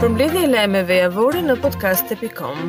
Përmbledhja e lajmeve javore në podcast.com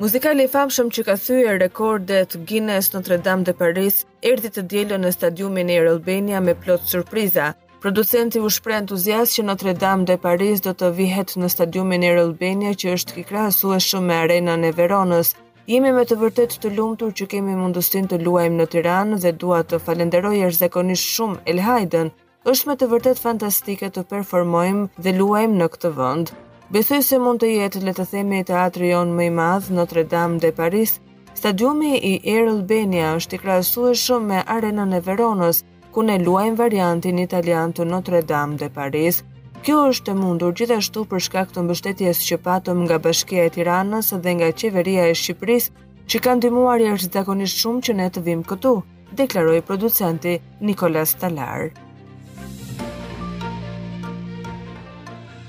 Muzikali i famshëm që ka thyer rekordet Guinness Notre Dame de Paris erdhi të dielën në stadiumin Air Albania me plot surpriza. Producenti u shpreh entuziast që Notre Dame de Paris do të vihet në stadiumin Air Albania që është i krahasueshëm me arenën e Veronës. Jemi me të vërtetë të lumtur që kemi mundësinë të luajmë në Tiranë dhe dua të falënderoj jashtëzakonisht shumë Elhaidën. është me të vërtetë fantastike të performojmë dhe luajmë në këtë vend. Besoj se mund të jetë le të themi teatri jonë më i madh Notre Dame de Paris. Stadiumi Air Albania është i krahasueshëm me arenën e Veronës, ku ne luajmë variantin italian të Notre Dame de Paris. Kjo është e mundur gjithashtu për shkak të mbështetjes që patëm nga Bashkia e Tiranës dhe nga Qeveria e Shqipërisë, që kanë ndihmuar jashtëzakonisht shumë që ne të vijmë këtu, deklaroi producenti Nicolas Talar.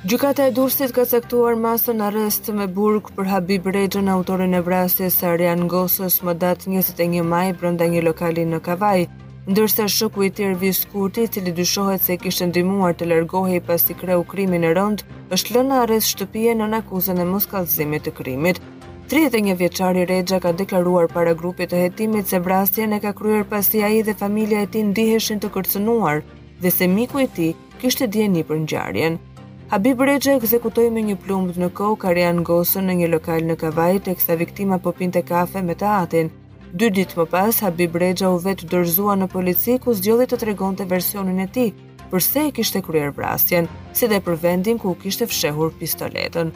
Gjykata e Durrësit ka caktuar masën arrest me burg për Habib Rexhën, autorin e vrasjes së Arjan Gosës, më datë 21 maj brenda një lokali në Kavajë. ndërsa shoku i tij Ervis Kurti, i cili dyshohet se e kishte ndihmuar të largohej pasi kreu krimin e rëndë, është lënë në arrest shtëpie nën akuzën e moskallëzimit të krimit. 31 vjeçari Rexha ka deklaruar para grupit të hetimit se vrasjen e ka kryer pasi ai dhe familja e tij ndiheshin të kërcënuar dhe se miku i tij kishte dijeni për ngjarjen. Habib Rexha ekzekutoi me një plumb në kokë Arjan Gosën në një lokal në Kavajë teksa viktima po pinte kafe me të atin, Dy ditë më pas, Habib Rexha u vetëdorëzua në polici ku zgjodhi të tregonte versionin e tij, përse e kishte kryer vrasjen, si dhe për vendin ku kishte fshehur pistoletën.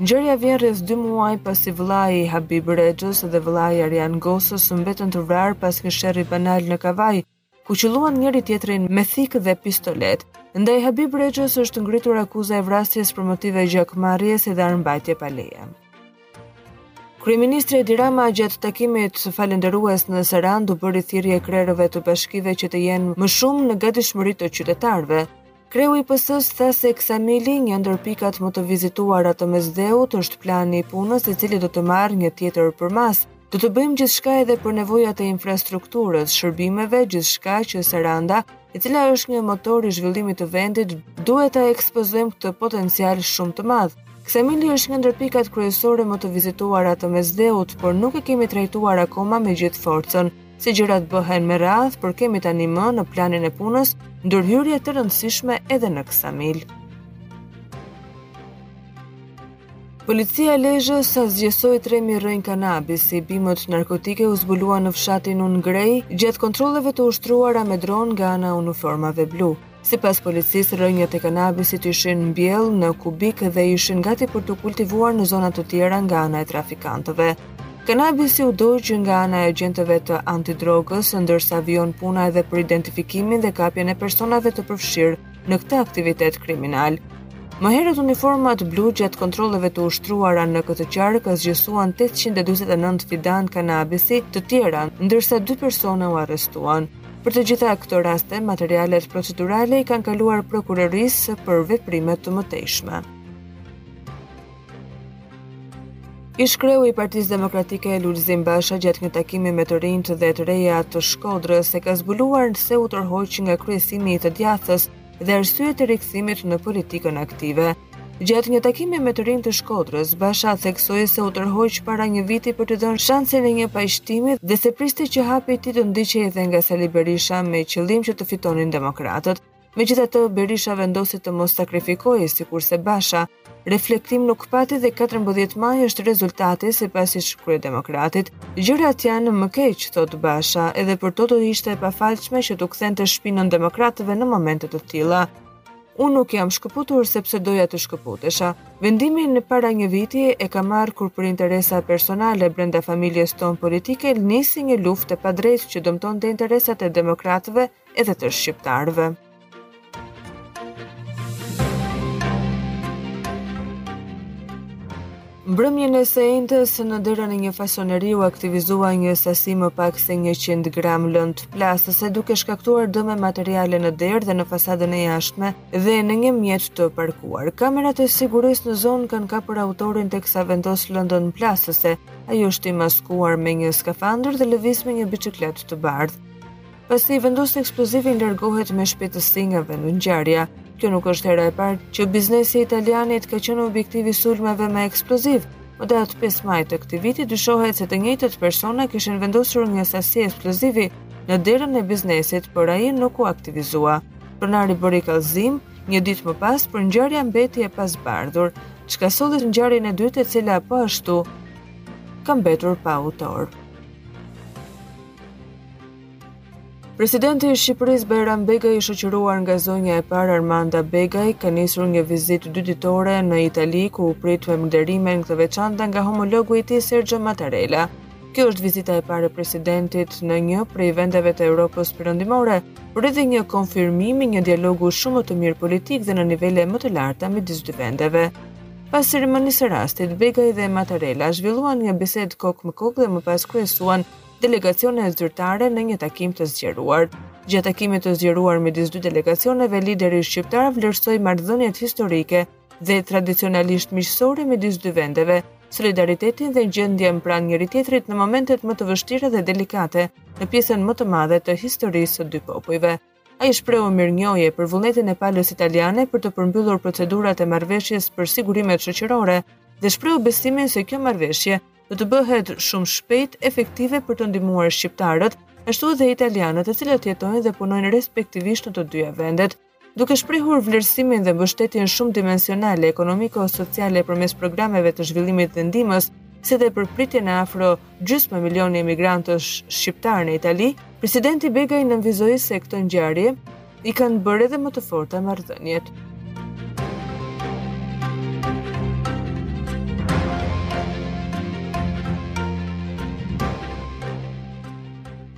Ngjarja vjen rreth 2 muaj pasi vëllai i Habib Rexhës dhe vëllai i Arjan Gosës mbetën të vrarë pas një sherri banal në Kavajë, ku qëlluan njëri-tjetrin me thikë dhe pistoletë. Ndaj Habib Rexhës është ngritur akuza e vrasjes për motive gjakmarrje si dhe armëmbajtje pa leje. Kryeministri Edi Rama gjatë takimit falënderues në Sarandë u bëri thirrje krerëve të bashkive që të jenë më shumë në gatishmëri të qytetarëve, Kreu i PS-së tha se Ksamili, një ndër pikat më të vizituara të Mesdheut, është plani i punës i cili do të marrë një tjetër përmasë. Do të bëjmë gjithçka edhe për nevojat e infrastrukturës, shërbimeve, gjithçka që Saranda, e cila është një motor i zhvillimit të vendit, duhet ta ekspozojmë këtë potencial shumë të madh. Ksamili është një ndër pikat kryesore më të vizituara të Mesdheut, por nuk e kemi trajtuar akoma me gjithë forcën. se gjërat bëhen me radhë, por kemi tani më në planin e punës ndërhyrje të rëndësishme edhe në Ksamil. Policia e Lezhës asgjësoi 3000 rrënjë kanabisi, bimët narkotike u zbuluan në fshatin Ungrej gjatë kontrolleve të ushtruara me dron nga ana e uniformave blu. Sipas policisë, rrënjët e kanabisit ishin mbjellë në kubik dhe ishin gati për t'u kultivuar në zona të tjera nga ana e trafikantëve. Kanabisi u dogj nga ana e agjentëve të antidrogës, ndërsa vijon puna edhe për identifikimin dhe kapjen e personave të përfshirë në këtë aktivitet kriminal. Më herët uniformat blu gjatë kontrolleve të ushtruara në këtë qark asgjësuan 849 fidan kanabisi të tjera, ndërsa dy persona u arrestuan. Për të gjitha këto raste, materialet procedurale i kanë kaluar prokurorisë për veprime të mëtejshme. Ish kreu i Partisë Demokratike Lulzim Basha gjatë një takimi me të rinj dhe të reja të Shkodrës e ka zbuluar se u tërhoq nga kryesimi i të djathtës dhe arsyet e rikthimit në politikën aktive. Gjatë një takimi me të rinj të Shkodrës, Basha theksoi se u tërhoq para një viti për t'i dhënë shansin e një pajtimi dhe se priste që hapi i tij të ndiqej edhe nga Sali Berisha me qëllim që të fitonin demokratët. Megjithatë, Berisha vendosi të mos sakrifikojë sikurse Basha, Reflektim nuk pati dhe 14 maj është rezultati sipas ish kryedemokratit. Gjërat janë më keq, thotë Basha, edhe për të do ishte e pafalshme që t'u kthente shpinën demokratëve në momente të tilla. Unë nuk jam shkëputur sepse doja të shkëputesha. Vendimin para një viti e kam marrë kur për interesa personale brenda familjes tonë politike nisi një luftë e padrejtë që dëmtonte interesat e demokratëve edhe të shqiptarëve. Mbrëmjen e së enjtes në derën e një fasonerie u aktivizua një sasi më pak se 100 gram lëndë plasëse duke shkaktuar dëme materiale në derë dhe në fasadën e jashtme dhe në një mjet të parkuar. Kamerat e sigurisë në zonë kanë kapur autorin teksa vendos lëndën plasëse. Ai është i maskuar me një skafandër dhe lëviz me një biçikletë të bardhë. Pasi vendos eksplozivin largohet me shpejtësi nga vendngjarja. Kjo nuk është hera e parë që biznesi i italianit ka qenë objektiv i sulmeve me eksploziv. Më datë 5 maj të këtij viti dyshohet se të njëjtët persona kishin vendosur një sasi eksplozivi në derën e biznesit, por ai nuk u aktivizua. Pronari bëri kallëzim një ditë më pas, por ngjarja mbeti e pazbardhur, çka solli ngjarjen e dytë e cila po ashtu ka mbetur pa autor. Presidenti i Shqipërisë Bajram Begaj i shoqëruar nga zonja e parë Armanda Begaj ka nisur një vizitë dy ditore në Itali ku u prit me nderime krejt të veçanta nga homologu i tij Sergio Mattarella. Kjo është vizita e parë e presidentit në një prej vendeve të Evropës Perëndimore, por edhe një konfirmim i një dialogu shumë më të mirë politik dhe në nivele më të larta midis dy vendeve. Pas ceremonisë së rastit, Begaj dhe Mattarella zhvilluan një bisedë kokë më kokë dhe më pas kryesuan delegacione zyrtare në një takim të zgjeruar. Gjatë takimit të zgjeruar midis dy delegacioneve, lideri shqiptar vlerësoi marrëdhëniet historike dhe tradicionalisht miqësore midis dy vendeve, solidaritetin dhe gjendjen pranë njëri-tjetrit në momentet më të vështira dhe delikate në pjesën më të madhe të historisë së dy popujve. Ai shprehu mirënjohje për vullnetin e palës italiane për të përmbyllur procedurat e marrëveshjes për sigurimet shoqërore dhe shprehu besimin se kjo marrëveshje do të bëhet shumë shpejt efektive për të ndihmuar shqiptarët, ashtu edhe italianët, të cilët jetojnë dhe punojnë respektivisht në të dyja vendet. Duke shprehur vlerësimin dhe mbështetjen shumëdimensionale ekonomiko-sociale përmes programeve të zhvillimit dhe ndihmës, si dhe për pritjen e afro gjysmë milioni emigrantësh shqiptarë në Itali, presidenti Begaj nënvizoi se këto ngjarje i kanë bërë edhe më të forta marrëdhëniet.